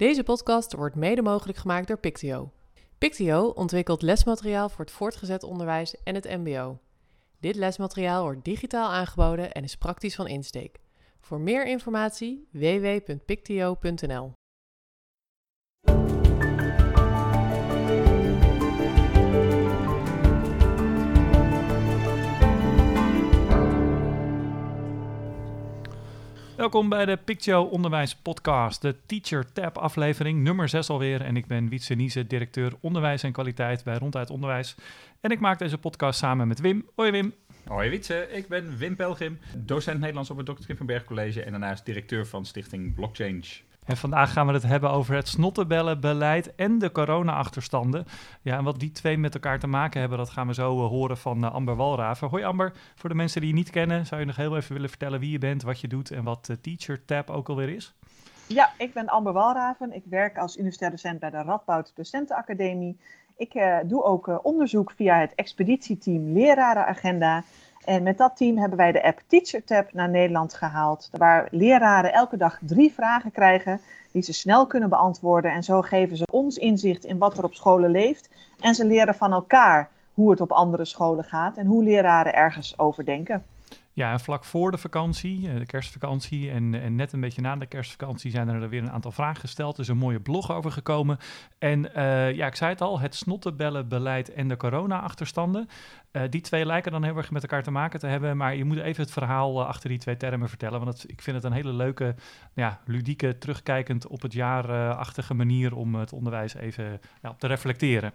Deze podcast wordt mede mogelijk gemaakt door Pictio. Pictio ontwikkelt lesmateriaal voor het voortgezet onderwijs en het MBO. Dit lesmateriaal wordt digitaal aangeboden en is praktisch van insteek. Voor meer informatie www.pictio.nl. Welkom bij de Pictio Onderwijs Podcast, de Teacher Tab aflevering nummer 6 alweer. En ik ben Wietse Niese, directeur Onderwijs en Kwaliteit bij Ronduit Onderwijs. En ik maak deze podcast samen met Wim. Hoi Wim. Hoi Wietse, ik ben Wim Pelgrim, docent Nederlands op het Dr. Trippenberg College en daarnaast directeur van stichting Blockchange. En vandaag gaan we het hebben over het snottebellenbeleid en de corona-achterstanden. Ja, en wat die twee met elkaar te maken hebben, dat gaan we zo uh, horen van uh, Amber Walraven. Hoi Amber, voor de mensen die je niet kennen, zou je nog heel even willen vertellen wie je bent, wat je doet en wat de Teacher ook alweer is? Ja, ik ben Amber Walraven. Ik werk als universitair docent bij de Radboud Docentenacademie. Ik uh, doe ook onderzoek via het expeditieteam Lerarenagenda. En met dat team hebben wij de app TeacherTab naar Nederland gehaald, waar leraren elke dag drie vragen krijgen die ze snel kunnen beantwoorden. En zo geven ze ons inzicht in wat er op scholen leeft. En ze leren van elkaar hoe het op andere scholen gaat en hoe leraren ergens over denken. Ja, vlak voor de vakantie, de kerstvakantie en, en, net een beetje na de kerstvakantie zijn er weer een aantal vragen gesteld. Er is een mooie blog over gekomen. En uh, ja, ik zei het al, het snottenbellenbeleid en de corona-achterstanden. Uh, die twee lijken dan heel erg met elkaar te maken te hebben. Maar je moet even het verhaal achter die twee termen vertellen. Want het, ik vind het een hele leuke, ja, ludieke, terugkijkend op het jaar-achtige manier om het onderwijs even ja, te reflecteren.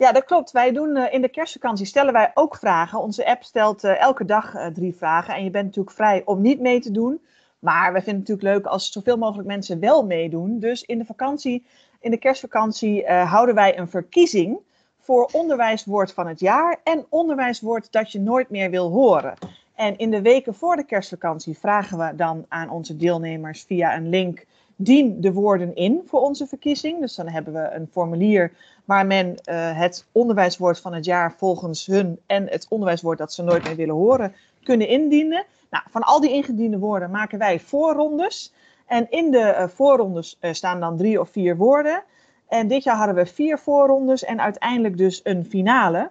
Ja, dat klopt. Wij doen uh, in de kerstvakantie stellen wij ook vragen. Onze app stelt uh, elke dag uh, drie vragen. En je bent natuurlijk vrij om niet mee te doen. Maar we vinden het natuurlijk leuk als zoveel mogelijk mensen wel meedoen. Dus in de vakantie, in de kerstvakantie, houden wij een verkiezing voor onderwijswoord van het jaar en onderwijswoord dat je nooit meer wil horen. En in de weken voor de kerstvakantie vragen we dan aan onze deelnemers via een link dien de woorden in voor onze verkiezing. Dus dan hebben we een formulier waar men uh, het onderwijswoord van het jaar volgens hun en het onderwijswoord dat ze nooit meer willen horen kunnen indienen. Nou, van al die ingediende woorden maken wij voorrondes. En in de uh, voorrondes uh, staan dan drie of vier woorden. En dit jaar hadden we vier voorrondes en uiteindelijk dus een finale.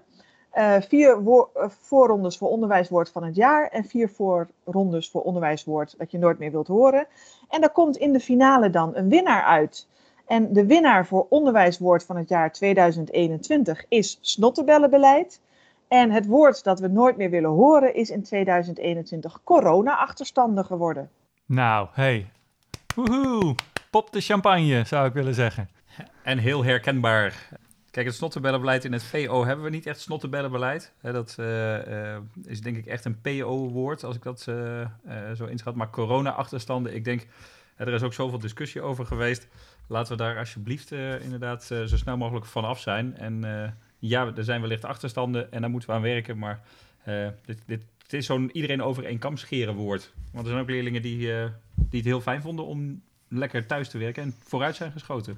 Vier voorrondes voor onderwijswoord van het jaar en vier voorrondes voor onderwijswoord dat je nooit meer wilt horen. En daar komt in de finale dan een winnaar uit. En de winnaar voor onderwijswoord van het jaar 2021 is snottenbellenbeleid. En het woord dat we nooit meer willen horen is in 2021 corona-achterstanden geworden. Nou, hey. Woehoe. Pop de champagne, zou ik willen zeggen. En heel herkenbaar. Kijk, het snottenbellenbeleid in het VO hebben we niet echt snottenbellenbeleid. Dat uh, uh, is denk ik echt een PO-woord, als ik dat uh, zo inschat. Maar corona-achterstanden, ik denk, er is ook zoveel discussie over geweest. Laten we daar alsjeblieft inderdaad zo snel mogelijk vanaf zijn. En ja, er zijn wellicht achterstanden en daar moeten we aan werken. Maar dit, dit, het is zo'n iedereen over één kam scheren woord. Want er zijn ook leerlingen die, die het heel fijn vonden om lekker thuis te werken en vooruit zijn geschoten.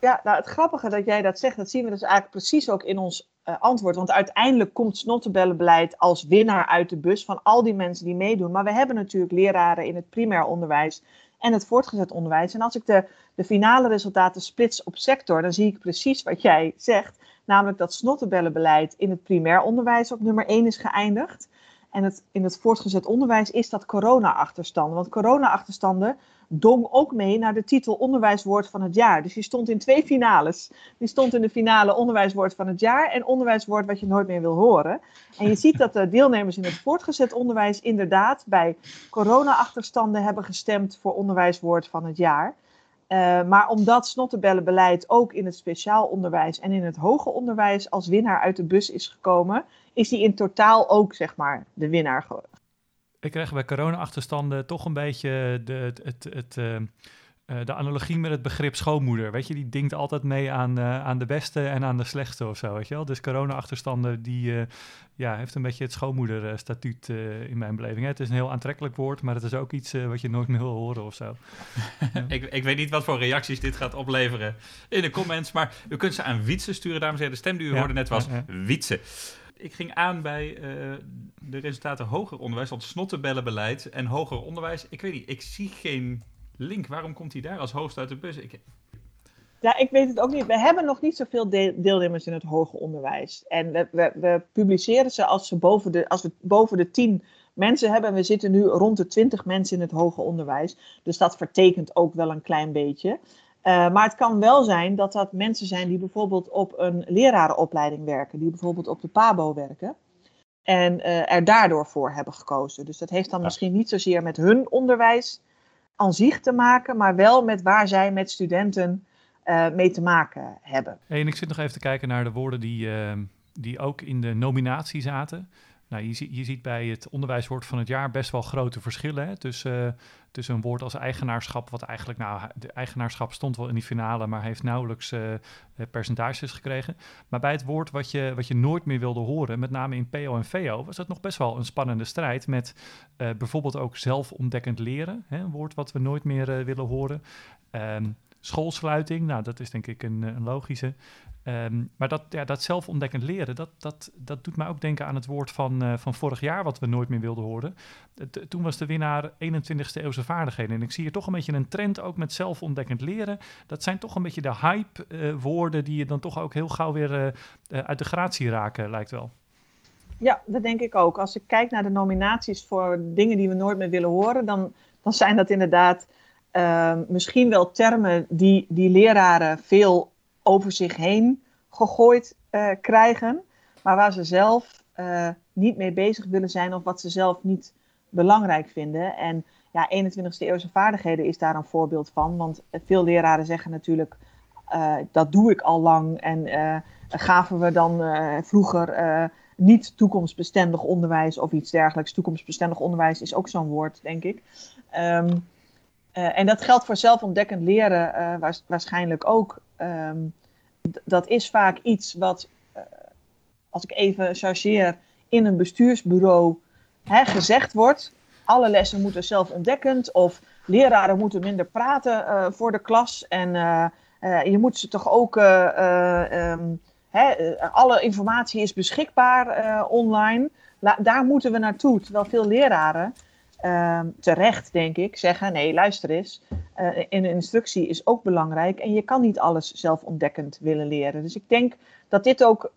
Ja, nou het grappige dat jij dat zegt, dat zien we dus eigenlijk precies ook in ons uh, antwoord. Want uiteindelijk komt snottenbellenbeleid als winnaar uit de bus van al die mensen die meedoen. Maar we hebben natuurlijk leraren in het primair onderwijs en het voortgezet onderwijs. En als ik de, de finale resultaten splits op sector, dan zie ik precies wat jij zegt. Namelijk dat snottenbellenbeleid in het primair onderwijs op nummer 1 is geëindigd. En in het voortgezet onderwijs is dat corona-achterstanden. Want corona-achterstanden dong ook mee naar de titel Onderwijswoord van het jaar. Dus die stond in twee finales. Die stond in de finale Onderwijswoord van het jaar en Onderwijswoord wat je nooit meer wil horen. En je ziet dat de deelnemers in het voortgezet onderwijs inderdaad bij corona-achterstanden hebben gestemd voor Onderwijswoord van het jaar. Uh, maar omdat snottenbellenbeleid ook in het speciaal onderwijs en in het hoger onderwijs als winnaar uit de bus is gekomen, is die in totaal ook zeg maar de winnaar geworden. Ik krijg bij corona-achterstanden toch een beetje de, het, het, het, uh, de analogie met het begrip schoonmoeder. Weet je, die denkt altijd mee aan, uh, aan de beste en aan de slechtste of zo, weet je wel. Dus corona-achterstanden, die uh, ja, heeft een beetje het schoonmoederstatuut in mijn beleving. Hè? Het is een heel aantrekkelijk woord, maar het is ook iets wat je nooit meer wil horen of zo. ik, ik weet niet wat voor reacties dit gaat opleveren in de comments, maar u kunt ze aan Wietse sturen, dames en heren. De stem die u ja, hoorde net was ja, ja. Wietse ik ging aan bij uh, de resultaten hoger onderwijs, want snottenbellenbeleid en hoger onderwijs. Ik weet niet, ik zie geen link, waarom komt hij daar als hoogste uit de bus? Ik, Ja, ik weet het ook niet. We hebben nog niet zoveel deel- deelnemers in het hoger onderwijs. En we, we, we publiceren ze als, ze boven de, als we boven de 10 mensen hebben. We zitten nu rond de 20 mensen in het hoger onderwijs. Dus dat vertekent ook wel een klein beetje. Eh, maar het kan wel zijn dat dat mensen zijn die bijvoorbeeld op een lerarenopleiding werken. Die bijvoorbeeld op de PABO werken. En eh, er daardoor voor hebben gekozen. Dus dat heeft dan Ja. misschien niet zozeer met hun onderwijs aan te maken. Maar wel met waar zij met studenten eh, mee te maken hebben. En ik zit nog even te kijken naar de woorden die, ehm, die ook in de nominatie zaten. Nou, je, je ziet bij het onderwijswoord van het jaar best wel grote verschillen hè, tussen, tussen een woord als eigenaarschap, wat eigenlijk, nou, de eigenaarschap stond wel in die finale, maar heeft nauwelijks eh, eh, percentages gekregen. Maar bij het woord wat je, wat je nooit meer wilde horen, met name in PO en VO, was het nog best wel een spannende strijd met eh, bijvoorbeeld ook zelfontdekkend leren, hè, een woord wat we nooit meer willen horen. Ehm, schoolsluiting, nou, dat is denk ik een, eh, een logische. Ehm, maar dat, ja, dat zelfontdekkend leren, dat, dat, dat doet mij ook denken aan het woord van, eh, van vorig jaar, wat we nooit meer wilden horen. Het- toen was de winnaar 21ste eeuwse vaardigheden. En ik zie hier toch een beetje een trend ook met zelfontdekkend leren. Dat zijn toch een beetje de hype-woorden die je dan toch ook heel gauw weer eh, eh, uit de gratie raken, lijkt wel. Ja, dat denk ik ook. Als ik kijk naar de nominaties voor dingen die we nooit meer willen horen, dan, dan zijn dat inderdaad eh, misschien wel termen die, die leraren veel over zich heen gegooid eh, krijgen, maar waar ze zelf eh, niet mee bezig willen zijn of wat ze zelf niet belangrijk vinden. En ja, 21ste eeuwse vaardigheden is daar een voorbeeld van, want veel leraren zeggen natuurlijk, eh, dat doe ik al lang en gaven we dan vroeger niet toekomstbestendig onderwijs of iets dergelijks. Toekomstbestendig onderwijs is ook zo'n woord, denk ik. Ehm, eh, en dat geldt voor zelfontdekkend leren eh, waars- waarschijnlijk ook. Ehm, dat is vaak iets wat, eh, als ik even chargeer, in een bestuursbureau hè, gezegd wordt. Alle lessen moeten zelfontdekkend of leraren moeten minder praten voor de klas. En je moet ze toch ook eh, eh, ehm, Hè, alle informatie is beschikbaar online. Daar moeten we naartoe. Terwijl veel leraren, ehm, terecht denk ik, zeggen: nee, luister eens. in een instructie is ook belangrijk. En je kan niet alles zelfontdekkend willen leren. Dus ik denk dat dit ook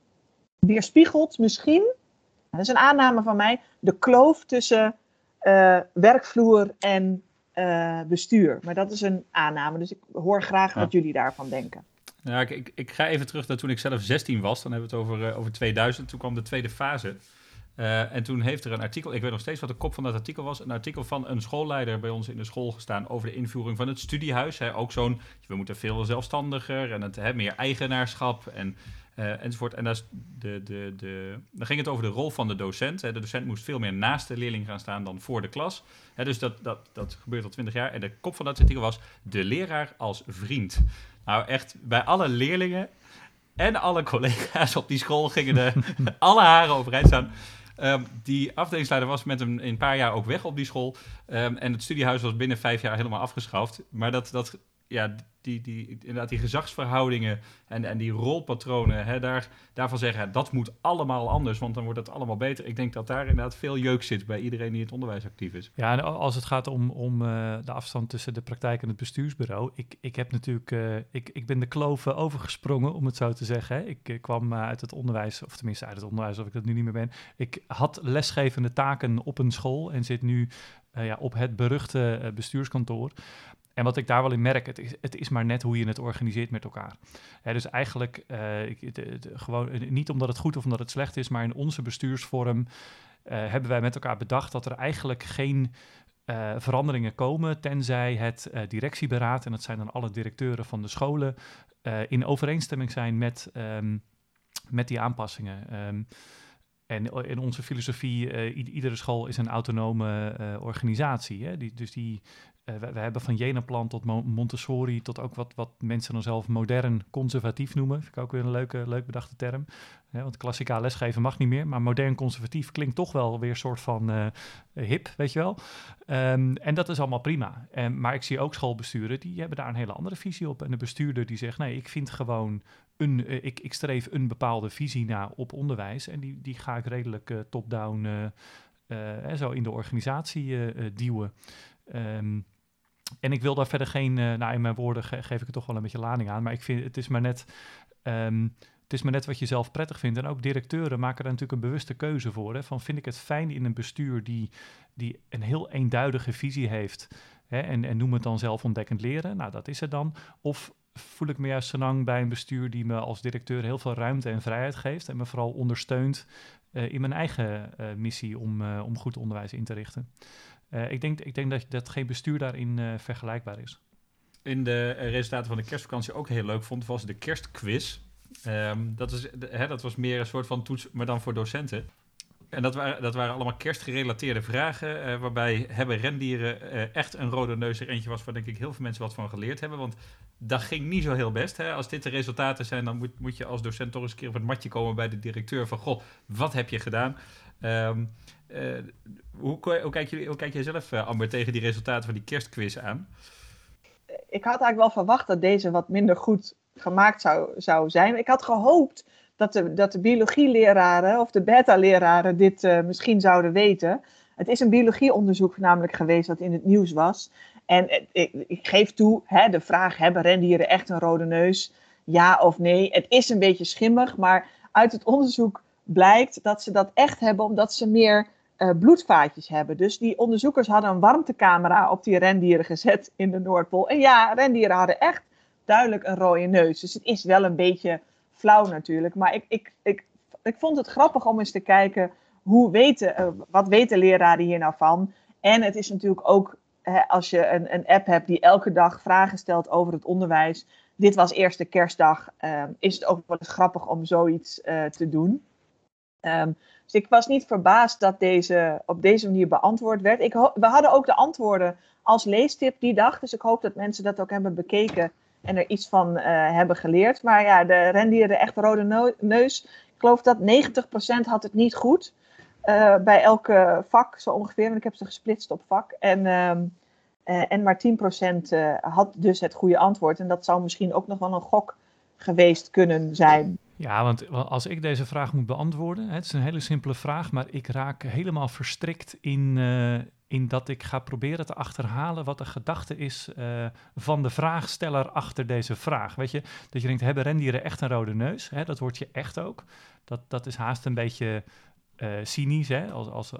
weerspiegelt, misschien, dat is een aanname van mij, de kloof tussen eh, werkvloer en eh, bestuur. Maar dat is een aanname. Dus ik hoor graag Ja. wat jullie daarvan denken. Ja, ik, ik, ik ga even terug naar toen ik zelf 16 was. Dan hebben we het over, over 2000. Toen kwam de tweede fase. Eh, en toen heeft er een artikel, ik weet nog steeds wat de kop van dat artikel was. Een artikel van een schoolleider bij ons in de school gestaan over de invoering van het studiehuis. Hè. Ook zo'n, we moeten veel zelfstandiger en het, hè, meer eigenaarschap en, eh, enzovoort. En daar de, de, de, dan ging het over de rol van de docent. Hè. De docent moest veel meer naast de leerling gaan staan dan voor de klas. Hè, dus dat, dat, dat gebeurt al 20 jaar. En de kop van dat artikel was de leraar als vriend. Nou, echt bij alle leerlingen en alle collega's op die school gingen er alle haren overeind staan. Ehm, die afdelingsleider was met hem een paar jaar ook weg op die school. Ehm, en het studiehuis was binnen vijf jaar helemaal afgeschaft. Maar dat, dat ja, die, die, inderdaad, die gezagsverhoudingen en, en die rolpatronen, hè, daar, daarvan zeggen, dat moet allemaal anders, want dan wordt het allemaal beter. Ik denk dat daar inderdaad veel jeuk zit bij iedereen die in het onderwijs actief is. Ja, en als het gaat om, om eh, de afstand tussen de praktijk en het bestuursbureau. Ik, ik heb natuurlijk, eh, ik, ik ben de kloof eh, overgesprongen, om het zo te zeggen. Ik eh, kwam uit het onderwijs, of tenminste uit het onderwijs, of ik dat nu niet meer ben. Ik had lesgevende taken op een school en zit nu ja, op het beruchte bestuurskantoor. En wat ik daar wel in merk, het is, het is maar net hoe je het organiseert met elkaar. Dus eigenlijk, eh, gewoon, eh, niet omdat het goed of omdat het slecht is, maar in onze bestuursvorm eh, hebben wij met elkaar bedacht dat er eigenlijk geen veranderingen komen, tenzij het eh, directieberaad, en dat zijn dan alle directeuren van de scholen, in overeenstemming zijn met, ehm, met die aanpassingen. Ehm, en in onze filosofie, iedere school is een autonome organisatie. Hè? Die, dus die, eh, we, hebben van Jenaplan tot Mo- Montessori, tot ook wat, wat mensen dan zelf modern conservatief noemen. Vind ik ook weer een leuke, leuk bedachte term. Hè, want klassikaal lesgeven mag niet meer, maar modern conservatief klinkt toch wel weer een soort van eh, hip, weet je wel. Ehm, en dat is allemaal prima. Maar ik zie ook schoolbesturen, die hebben daar een hele andere visie op. En de bestuurder die zegt, nee, ik vind gewoon een, eh, ik, ik streef een bepaalde visie na op onderwijs. En die, die ga ik redelijk eh, top-down eh, eh, zo in de organisatie eh, eh, duwen. Ehm, en ik wil daar verder geen, uh, nou in mijn woorden geef ik er toch wel een beetje lading aan, maar ik vind het is maar net, ehm, het is maar net wat je zelf prettig vindt. En ook directeuren maken er natuurlijk een bewuste keuze voor. Hè, van vind ik het fijn in een bestuur die, die een heel eenduidige visie heeft hè, en, en noem het dan zelf ontdekkend leren, nou dat is het dan. Of voel ik me juist zo lang bij een bestuur die me als directeur heel veel ruimte en vrijheid geeft en me vooral ondersteunt uh, in mijn eigen uh, missie om, om goed onderwijs in te richten. Ik, denk, ik denk dat, dat geen bestuur daarin vergelijkbaar is. In de resultaten van de kerstvakantie ook heel leuk vond, was de kerstquiz. Um, dat, hè, dat was meer een soort van toets, maar dan voor docenten. En dat waren, dat waren allemaal kerstgerelateerde vragen, uh, waarbij hebben rendieren echt een rode neus er eentje was waar denk ik heel veel mensen wat van geleerd hebben. Want dat ging niet zo heel best. Hè? Als dit de resultaten zijn, dan moet, moet je als docent toch eens een keer op het matje komen bij de directeur van, goh, wat heb je gedaan? Um, uh, hoe, hoe, kijk je, hoe kijk jij zelf, Amber, tegen die resultaten van die kerstquiz aan? Ik had eigenlijk wel verwacht dat deze wat minder goed gemaakt zou, zou zijn. Ik had gehoopt dat de, dat de biologieleraren of de beta-leraren dit uh, misschien zouden weten. Het is een biologieonderzoek namelijk geweest dat in het nieuws was. En ik, ik, geef toe, hè, de vraag, hebben rendieren echt een rode neus? Ja of nee? Het is een beetje schimmig, maar uit het onderzoek blijkt dat ze dat echt hebben omdat ze meer uh, bloedvaatjes hebben. Dus die onderzoekers hadden een warmtecamera op die rendieren gezet in de Noordpool. En ja, rendieren hadden echt duidelijk een rode neus. Dus het is wel een beetje flauw natuurlijk. Maar ik, ik, ik, ik vond het grappig om eens te kijken hoe weten, uh, wat weten leraren hier nou van. En het is natuurlijk ook, hè, als je een, een app hebt die elke dag vragen stelt over het onderwijs. Dit was eerste kerstdag. Uh, is het ook wel eens grappig om zoiets te doen. Um, dus ik was niet verbaasd dat deze op deze manier beantwoord werd. Ik we hadden ook de antwoorden als leestip die dag. Dus ik hoop dat mensen dat ook hebben bekeken en er iets van uh, hebben geleerd. Maar ja, de rendieren echt rode neus. Ik geloof dat 90% had het niet goed. Uh, bij elke vak zo ongeveer. Want ik heb ze gesplitst op vak. En, uh, en maar 10% had dus het goede antwoord. En dat zou misschien ook nog wel een gok geweest kunnen zijn. Ja, want als ik deze vraag moet beantwoorden, het is een hele simpele vraag, maar ik raak helemaal verstrikt in, uh, in dat ik ga proberen te achterhalen wat de gedachte is uh, van de vraagsteller achter deze vraag. Weet je, dat je denkt, hebben rendieren echt een rode neus? Hè, dat wordt je echt ook. Dat, dat is haast een beetje uh, cynisch, hè? Als, als,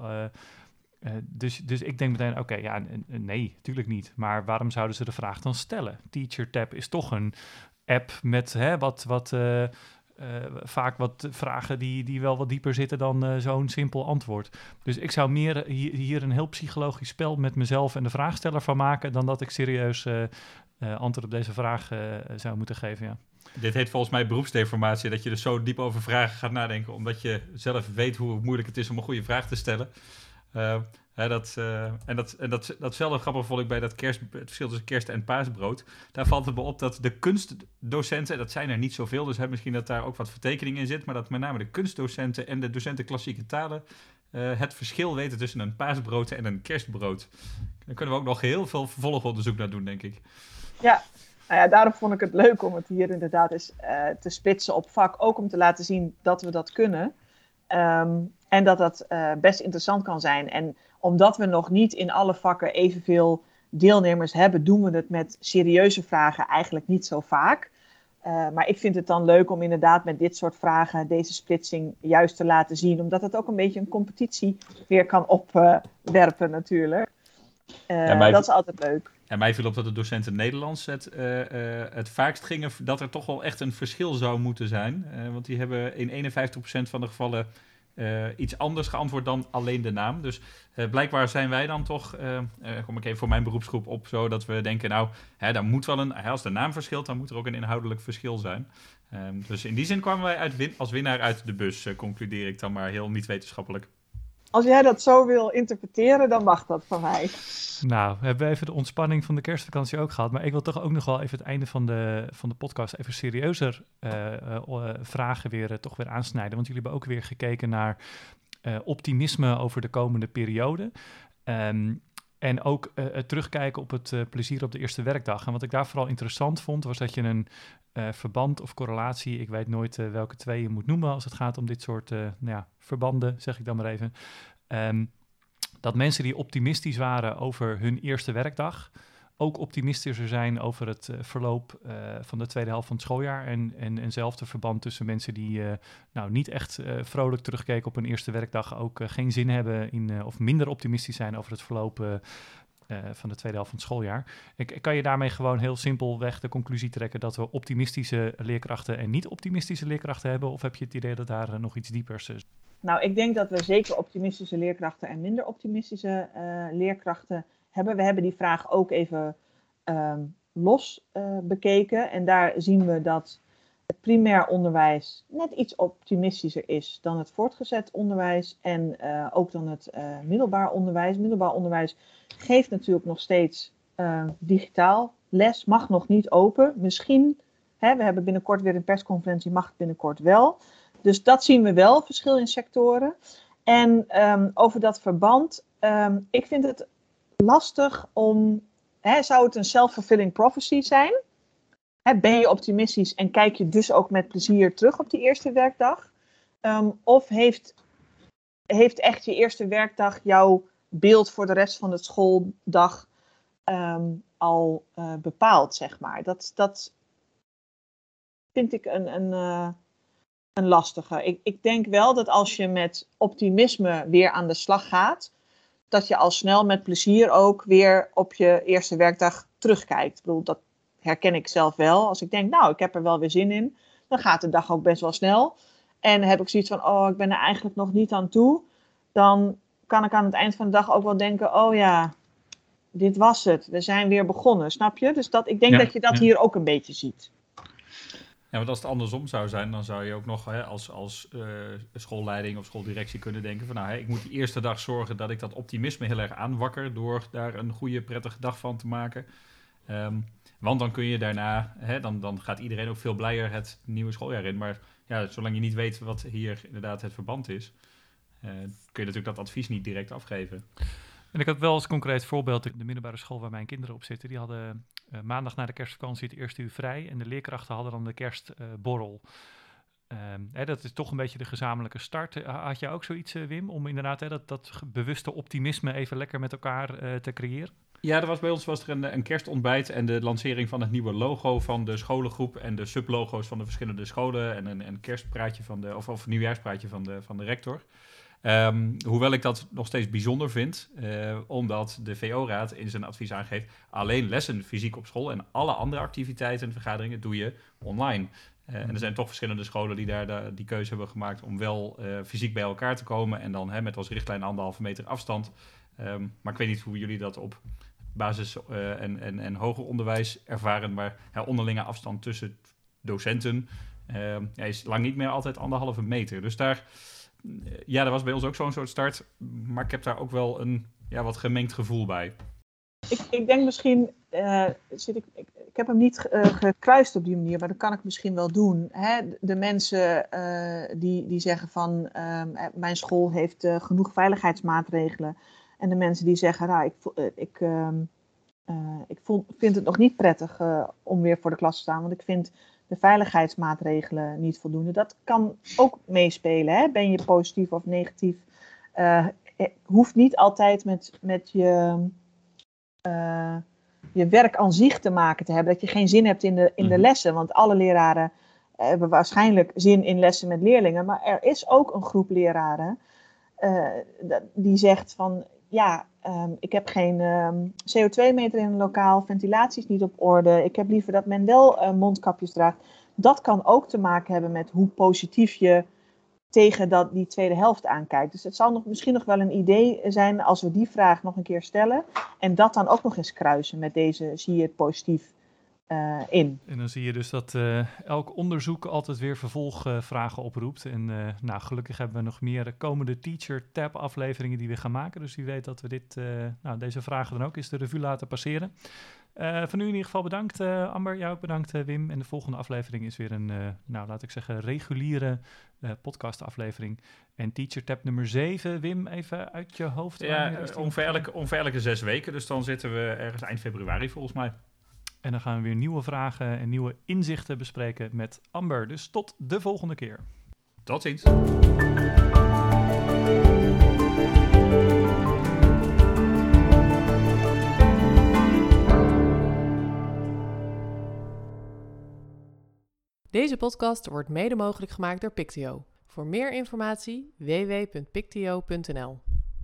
dus, dus ik denk meteen, oké, ja, nee, natuurlijk niet. Maar waarom zouden ze de vraag dan stellen? TeacherTap is toch een app met hè, wat, wat vaak wat vragen die, die wel wat dieper zitten dan uh, zo'n simpel antwoord. Dus ik zou meer hier, hier, een heel psychologisch spel met mezelf en de vraagsteller van maken dan dat ik serieus antwoord op deze vraag zou moeten geven. Ja. Dit heet volgens mij beroepsdeformatie, dat je er zo diep over vragen gaat nadenken, omdat je zelf weet hoe moeilijk het is om een goede vraag te stellen dat, uh, en dat, en dat, datzelfde grappig vond ik bij dat kerst, het verschil tussen kerst en paasbrood. Daar valt het me op dat de kunstdocenten, dat zijn er niet zoveel, dus hè, misschien dat daar ook wat vertekening in zit, maar dat met name de kunstdocenten en de docenten klassieke talen uh, het verschil weten tussen een paasbrood en een kerstbrood. Daar kunnen we ook nog heel veel vervolgonderzoek naar doen, denk ik. Ja, nou ja, daarom vond ik het leuk om het hier inderdaad eens te spitsen op vak. Ook om te laten zien dat we dat kunnen. Um, en dat dat uh, best interessant kan zijn. En omdat we nog niet in alle vakken evenveel deelnemers hebben, doen we het met serieuze vragen eigenlijk niet zo vaak. Uh, maar ik vind het dan leuk om inderdaad met dit soort vragen deze splitsing juist te laten zien. Omdat het ook een beetje een competitie weer kan opwerpen uh, natuurlijk. Ja, dat is altijd leuk. En mij viel op dat de docenten Nederlands het, het vaakst gingen dat er toch wel echt een verschil zou moeten zijn. want die hebben in 51% van de gevallen uh, iets anders geantwoord dan alleen de naam. Dus uh, blijkbaar zijn wij dan toch, uh, kom ik even voor mijn beroepsgroep op, zo dat we denken, nou, hè, daar moet wel een, als de naam verschilt, dan moet er ook een inhoudelijk verschil zijn. Um, dus in die zin kwamen wij uit als winnaar uit de bus, concludeer ik dan maar heel niet wetenschappelijk. Als jij dat zo wil interpreteren, dan mag dat van mij. Nou, we hebben even de ontspanning van de kerstvakantie ook gehad. Maar ik wil toch ook nog wel even het einde van de, van de podcast even serieuzer uh, uh, vragen weer, toch weer aansnijden. Want jullie hebben ook weer gekeken naar optimisme over de komende periode. Um, en ook terugkijken op het plezier op de eerste werkdag. En wat ik daar vooral interessant vond, was dat je een uh, verband of correlatie, ik weet nooit welke twee je moet noemen als het gaat om dit soort nou ja, verbanden, zeg ik dan maar even. Um, dat mensen die optimistisch waren over hun eerste werkdag, ook optimistischer zijn over het verloop van de tweede helft van het schooljaar. En, en eenzelfde verband tussen mensen die nou, niet echt vrolijk terugkijken op een eerste werkdag, ook geen zin hebben in, of minder optimistisch zijn over het verloop uh, van de tweede helft van het schooljaar. Ik, kan je daarmee gewoon heel simpelweg de conclusie trekken dat we optimistische leerkrachten en niet optimistische leerkrachten hebben? Of heb je het idee dat daar nog iets diepers is? Nou, ik denk dat we zeker optimistische leerkrachten en minder optimistische uh, leerkrachten hebben. We hebben die vraag ook even uh, los bekeken. En daar zien we dat het primair onderwijs net iets optimistischer is dan het voortgezet onderwijs en uh, ook dan het middelbaar onderwijs. Middelbaar onderwijs geeft natuurlijk nog steeds digitaal les, mag nog niet open. Misschien, hè, we hebben binnenkort weer een persconferentie, mag het binnenkort wel. Dus dat zien we wel, verschil in sectoren. En um, over dat verband, um, ik vind het lastig om, hè, zou het een self-fulfilling prophecy zijn? Ben je optimistisch en kijk je dus ook met plezier terug op die eerste werkdag? Um, of heeft, heeft echt je eerste werkdag jouw beeld voor de rest van de schooldag al uh, bepaald, zeg maar? Dat, dat vind ik een, een, uh, een lastige. Ik, ik denk wel dat als je met optimisme weer aan de slag gaat, dat je al snel met plezier ook weer op je eerste werkdag terugkijkt. Ik bedoel, dat herken ik zelf wel. Als ik denk, nou, ik heb er wel weer zin in, dan gaat de dag ook best wel snel. En heb ik zoiets van, oh, ik ben er eigenlijk nog niet aan toe. Dan kan ik aan het eind van de dag ook wel denken, oh ja, dit was het. We zijn weer begonnen, snap je? Dus dat, ik denk dat je dat hier ook een beetje ziet. Ja, want als het andersom zou zijn, dan zou je ook nog hè, als, als uh, schoolleiding of schooldirectie kunnen denken van nou, hè, ik moet die eerste dag zorgen dat ik dat optimisme heel erg aanwakker door daar een goede, prettige dag van te maken. Um, want dan kun je daarna, hè, dan, dan gaat iedereen ook veel blijer het nieuwe schooljaar in. Maar ja, zolang je niet weet wat hier inderdaad het verband is, uh, kun je natuurlijk dat advies niet direct afgeven. En ik had wel als concreet voorbeeld, de middelbare school waar mijn kinderen op zitten, die hadden uh, maandag na de kerstvakantie het eerste uur vrij en de leerkrachten hadden dan de kerstborrel. Uh, hè, dat is toch een beetje de gezamenlijke start. Uh, had jij ook zoiets, Wim, om inderdaad hè, dat, dat bewuste optimisme even lekker met elkaar te creëren? Ja, er was bij ons was er een, een, kerstontbijt en de lancering van het nieuwe logo van de scholengroep en de sublogo's van de verschillende scholen en een, een kerstpraatje van de, of, of een nieuwjaarspraatje van de, van de rector. Um, hoewel ik dat nog steeds bijzonder vind, uh, omdat de VO-raad in zijn advies aangeeft alleen lessen fysiek op school en alle andere activiteiten en vergaderingen doe je online. Uh, en er zijn toch verschillende scholen die daar die keuze hebben gemaakt om wel uh, fysiek bij elkaar te komen en dan hè, met als richtlijn anderhalve meter afstand. Um, maar ik weet niet hoe jullie dat op basis- en, en, en hoger onderwijs ervaren, maar onderlinge afstand tussen docenten ehm, is lang niet meer altijd anderhalve meter. Dus daar ja, dat was bij ons ook zo'n soort start. Maar ik heb daar ook wel een ja, wat gemengd gevoel bij. Ik, ik denk misschien, uh, zit ik, ik, heb hem niet gekruist op die manier, maar dat kan ik misschien wel doen. Hè? De mensen die, die zeggen van mijn school heeft genoeg veiligheidsmaatregelen. En de mensen die zeggen, nou, ik, ik, ehm, ik vind het nog niet prettig om weer voor de klas te staan, want ik vind de veiligheidsmaatregelen niet voldoende. Dat kan ook meespelen. Hè? Ben je positief of negatief? Uh, hoeft niet altijd met, met je, je werk aan zich te maken te hebben. Dat je geen zin hebt in de, in de mhm. lessen. Want alle leraren hebben waarschijnlijk zin in lessen met leerlingen. Maar er is ook een groep leraren uh, die zegt van ja, um, ik heb geen um, CO2-meter in een lokaal, ventilatie is niet op orde. Ik heb liever dat men wel uh, mondkapjes draagt. Dat kan ook te maken hebben met hoe positief je tegen dat, die tweede helft aankijkt. Dus het zal nog, misschien nog wel een idee zijn als we die vraag nog een keer stellen. En dat dan ook nog eens kruisen met deze zie je het positief uh, in. En dan zie je dus dat uh, elk onderzoek altijd weer vervolgvragen oproept. En uh, nou, gelukkig hebben we nog meer komende Teacher Tab afleveringen die we gaan maken. Dus wie weet dat we dit, nou, deze vragen dan ook eens de revue laten passeren. van u in ieder geval bedankt Amber, jou ook bedankt Wim. En de volgende aflevering is weer een, nou laat ik zeggen, reguliere podcastaflevering. En Teacher Tab nummer 7, Wim, even uit je hoofd. Ja, ongeveer elke zes weken. Dus dan zitten we ergens eind februari volgens mij. En dan gaan we weer nieuwe vragen en nieuwe inzichten bespreken met Amber. Dus tot de volgende keer. Tot ziens. Deze podcast wordt mede mogelijk gemaakt door Pictio. Voor meer informatie www.pictio.nl